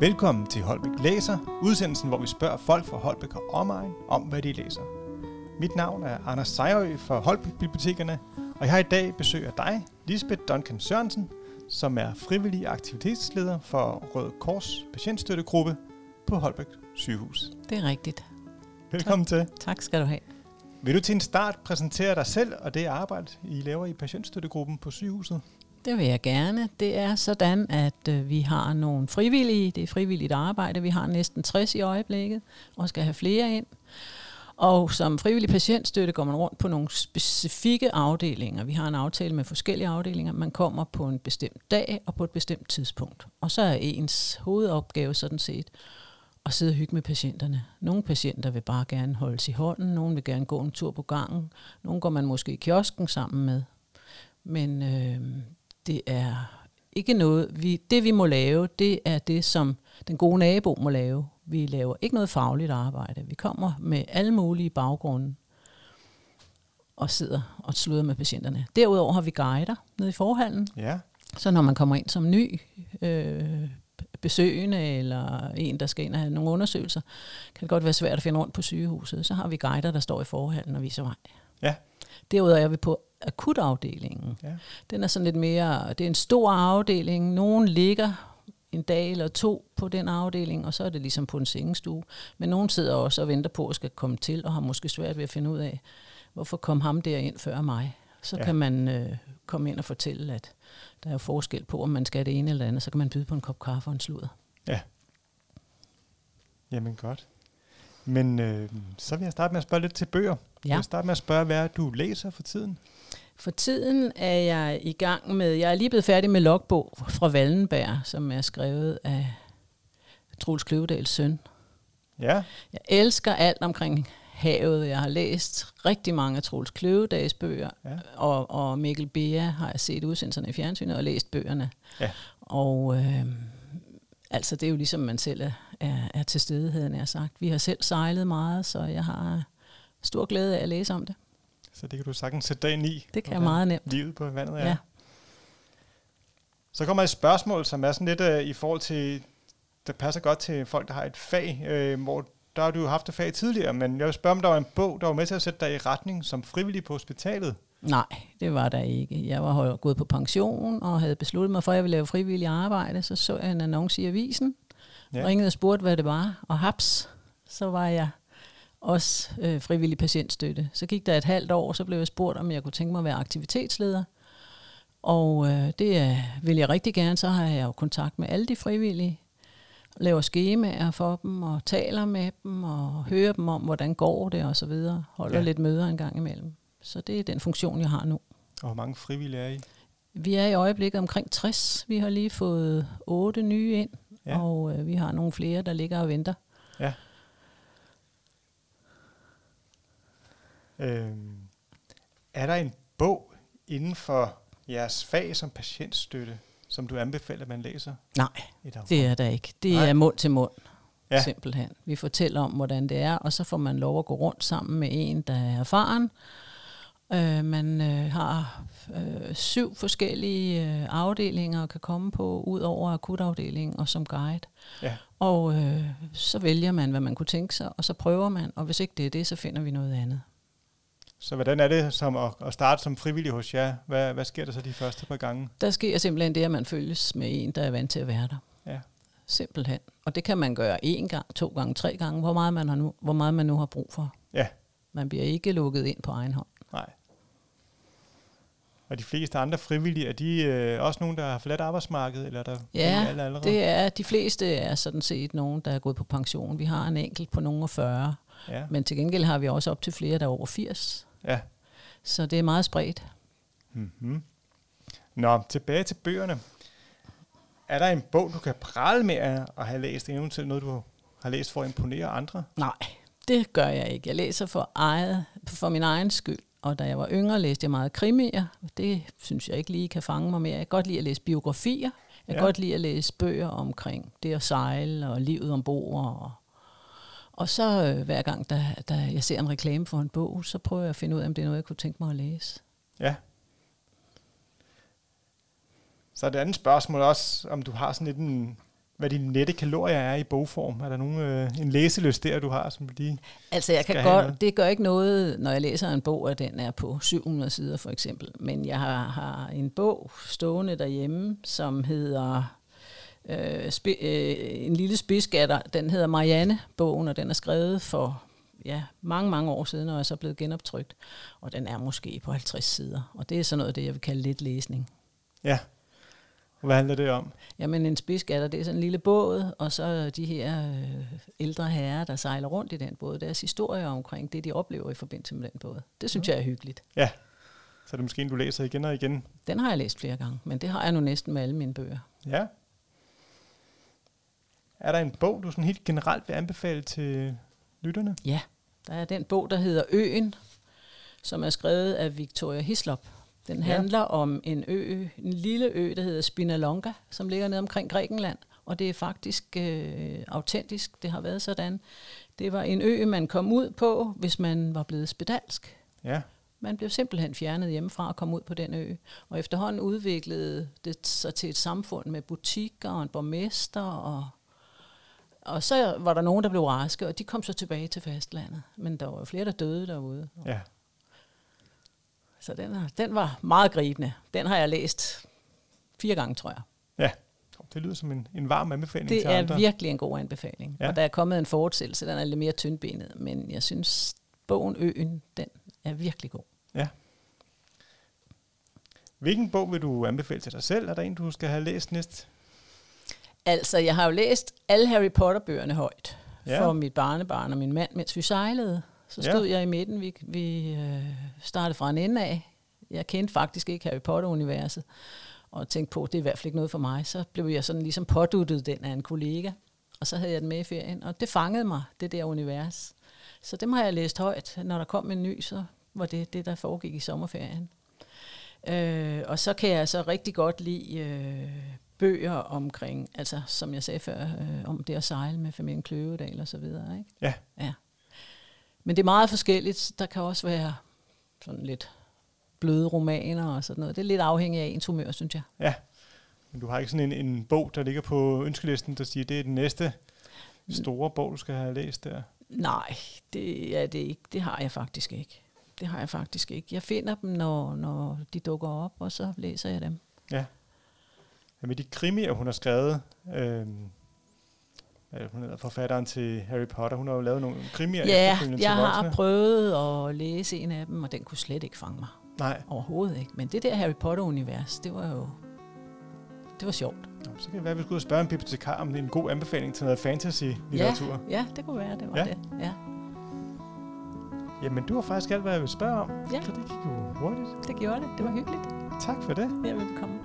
Velkommen til Holbæk Læser, udsendelsen, hvor vi spørger folk fra Holbæk og omegn om, hvad de læser. Mit navn er Anders Sejrø fra Holbæk Bibliotekerne, og jeg har i dag besøg af dig, Lisbeth Duncan Sørensen, som er frivillig aktivitetsleder for Røde Kors patientstøttegruppe på Holbæk sygehus. Det er rigtigt. Velkommen tak. til. Tak skal du have. Vil du til en start præsentere dig selv og det arbejde, I laver i patientstøttegruppen på sygehuset? Det vil jeg gerne. Det er sådan, at øh, vi har nogle frivillige. Det er frivilligt arbejde. Vi har næsten 60 i øjeblikket, og skal have flere ind. Og som frivillig patientstøtte går man rundt på nogle specifikke afdelinger. Vi har en aftale med forskellige afdelinger. Man kommer på en bestemt dag og på et bestemt tidspunkt. Og så er ens hovedopgave sådan set at sidde og hygge med patienterne. Nogle patienter vil bare gerne holdes i hånden, nogle vil gerne gå en tur på gangen, nogle går man måske i kiosken sammen med. Men øh, det er ikke noget, vi, det vi må lave, det er det, som den gode nabo må lave. Vi laver ikke noget fagligt arbejde. Vi kommer med alle mulige baggrunde og sidder og sluder med patienterne. Derudover har vi guider nede i forhallen. Ja. Så når man kommer ind som ny øh, besøgende eller en, der skal ind og have nogle undersøgelser, kan det godt være svært at finde rundt på sygehuset. Så har vi guider, der står i forhallen og viser vej. Ja. Derudover er vi på akutafdelingen. Ja. Den er sådan lidt mere, det er en stor afdeling. Nogen ligger en dag eller to på den afdeling, og så er det ligesom på en sengestue. Men nogen sidder også og venter på at skal komme til, og har måske svært ved at finde ud af, hvorfor kom ham der ind før mig. Så ja. kan man øh, komme ind og fortælle, at der er forskel på, om man skal det ene eller andet. Så kan man byde på en kop kaffe og en sludder. Ja. Jamen godt. Men øh, så vil jeg starte med at spørge lidt til bøger. Ja. Jeg vil starte med at spørge, hvad du læser for tiden? For tiden er jeg i gang med, jeg er lige blevet færdig med logbog fra Wallenberg, som er skrevet af Troels Kløvedals søn. Ja. Jeg elsker alt omkring havet. Jeg har læst rigtig mange af Troels Kløvedals bøger, ja. og, og Mikkel Bea har jeg set udsendelserne i fjernsynet og læst bøgerne. Ja. Og øh, altså det er jo ligesom man selv er, er, er til stedigheden, jeg har sagt. Vi har selv sejlet meget, så jeg har stor glæde af at læse om det. Så det kan du sagtens sætte dig ind i. Det kan jeg meget nemt. Livet på vandet er. Ja. Så kommer et spørgsmål, som er sådan lidt uh, i forhold til, der passer godt til folk, der har et fag, uh, hvor der har du haft et fag tidligere, men jeg vil spørge, om der var en bog, der var med til at sætte dig i retning som frivillig på hospitalet? Nej, det var der ikke. Jeg var gået på pension og havde besluttet mig for, at jeg ville lave frivillig arbejde. Så så jeg en annonce i avisen, ja. ringede og spurgte, hvad det var, og haps, så var jeg også øh, frivillig patientstøtte. Så gik der et halvt år, så blev jeg spurgt, om jeg kunne tænke mig at være aktivitetsleder. Og øh, det øh, vil jeg rigtig gerne. Så har jeg jo kontakt med alle de frivillige, laver skemaer for dem, og taler med dem, og hører dem om, hvordan går det, og så videre. Holder ja. lidt møder en gang imellem. Så det er den funktion, jeg har nu. Og hvor mange frivillige er I? Vi er i øjeblikket omkring 60. Vi har lige fået otte nye ind, ja. og øh, vi har nogle flere, der ligger og venter. Ja. Øhm, er der en bog inden for jeres fag som patientstøtte, som du anbefaler, at man læser? Nej, det er der ikke. Det Nej. er mund til mund, ja. simpelthen. Vi fortæller om, hvordan det er, og så får man lov at gå rundt sammen med en, der er erfaren. Øh, man øh, har øh, syv forskellige øh, afdelinger kan komme på, ud over akutafdelingen og som guide. Ja. Og øh, så vælger man, hvad man kunne tænke sig, og så prøver man, og hvis ikke det er det, så finder vi noget andet. Så hvordan er det som at, at starte som frivillig hos jer? Hvad, hvad sker der så de første par gange? Der sker simpelthen det, at man følges med en, der er vant til at være der. Ja. Simpelthen. Og det kan man gøre én gang, to gange, tre gange, hvor meget man, har nu, hvor meget man nu har brug for. Ja. Man bliver ikke lukket ind på egen hånd. Nej. Og de fleste andre frivillige, er de øh, også nogen, der har forladt arbejdsmarkedet? Eller der ja, allerede? det er, de fleste er sådan set nogen, der er gået på pension. Vi har en enkelt på nogen af 40. Ja. Men til gengæld har vi også op til flere, der er over 80. Ja. Så det er meget spredt. Mm-hmm. Nå, tilbage til bøgerne. Er der en bog, du kan prale med at have læst, eventuelt noget, du har læst for at imponere andre? Nej, det gør jeg ikke. Jeg læser for, eget, for min egen skyld. Og da jeg var yngre, læste jeg meget krimier. Det synes jeg ikke lige kan fange mig mere. Jeg kan godt lide at læse biografier. Jeg kan ja. godt lide at læse bøger omkring det at sejle og livet ombord og og så øh, hver gang, da, da jeg ser en reklame for en bog, så prøver jeg at finde ud af, om det er noget, jeg kunne tænke mig at læse. Ja. Så er det andet spørgsmål også, om du har sådan lidt en hvad de nette kalorier er i bogform? Er der nogen, øh, en læselyst der, du har, som lige Altså, jeg kan godt, det gør ikke noget, når jeg læser en bog, at den er på 700 sider for eksempel. Men jeg har, har en bog stående derhjemme, som hedder øh, spi, øh, En lille spidsgatter. Den hedder Marianne-bogen, og den er skrevet for ja, mange, mange år siden, og er så blevet genoptrykt. Og den er måske på 50 sider. Og det er sådan noget det, jeg vil kalde lidt læsning. Ja. Hvad handler det om? Jamen en spidsgatter, det er sådan en lille båd, og så de her øh, ældre herrer, der sejler rundt i den båd, deres historier omkring det, de oplever i forbindelse med den båd. Det synes jeg er hyggeligt. Ja. Så er det måske en, du læser igen og igen. Den har jeg læst flere gange, men det har jeg nu næsten med alle mine bøger. Ja. Er der en bog, du sådan helt generelt vil anbefale til lytterne? Ja, der er den bog, der hedder Øen, som er skrevet af Victoria Hislop. Den Ja. handler om en ø, en lille ø, der hedder Spinalonga, som ligger nede omkring Grækenland. Og det er faktisk øh, autentisk, det har været sådan. Det var en ø, man kom ud på, hvis man var blevet spedalsk. Ja. Man blev simpelthen fjernet hjemmefra og kom ud på den ø. Og efterhånden udviklede det sig til et samfund med butikker og en borgmester. Og, og så var der nogen, der blev raske, og de kom så tilbage til fastlandet. Men der var jo flere, der døde derude. Ja. Så den, er- den var meget gribende. Den har jeg læst fire gange, tror jeg. Ja. Det lyder som en, en varm anbefaling Det til er andre. virkelig en god anbefaling. Ja. Ja. Og der er kommet en fortsættelse, den er lidt mere tyndbenet, men jeg synes, bogen Øen, den er virkelig god. Hvilken bog vil du anbefale til dig selv? Er der en, du skal have læst næst? Altså, jeg har jo læst alle Harry Potter-bøgerne højt Ja. ja. for mit barnebarn og min mand, mens vi sejlede. Så Ja. stod jeg i midten. Vi, vi øh, startede fra en ende af. Jeg kendte faktisk ikke Harry Potter-universet, og tænkte på, det er i hvert fald ikke noget for mig. Så blev jeg sådan ligesom påduttet den af en kollega, og så havde jeg den med i ferien, og det fangede mig, det der univers. Så dem har jeg læst højt. Når der kom en ny, så var det det, der foregik i sommerferien. Øh, og så kan jeg så rigtig godt lide øh, bøger omkring, altså som jeg sagde før, øh, om det at sejle med familien Kløvedal og så videre. Ikke? Ja. ja. Men det er meget forskelligt. Der kan også være sådan lidt bløde romaner og sådan noget. Det er lidt afhængigt af ens humør, synes jeg. Ja. Men du har ikke sådan en, en bog, der ligger på ønskelisten, der siger, det er den næste store bog, du skal have læst der. Nej, det er det ikke. Det har jeg faktisk ikke. Det har jeg faktisk ikke. Jeg finder dem, når, når de dukker op, og så læser jeg dem. Ja. Med de krimier, hun har skrevet, øh, er det, hun hedder, forfatteren til Harry Potter, hun har jo lavet nogle krimier Ja, jeg til har voksne. prøvet at læse en af dem, og den kunne slet ikke fange mig. Nej, Overhovedet ikke. Men det der Harry Potter-univers, det var jo... Det var sjovt. Nå, så kan det være, at vi skal ud og spørge en bibliotekar, om det er en god anbefaling til noget fantasy-litteratur. Ja, det kunne være, det var Ja. ja. det. Ja, Jamen, du har faktisk alt, hvad jeg vil spørge om. Ja. Så det gik jo hurtigt. det gjorde det. Det var hyggeligt. Tak for det. Ja, velkommen.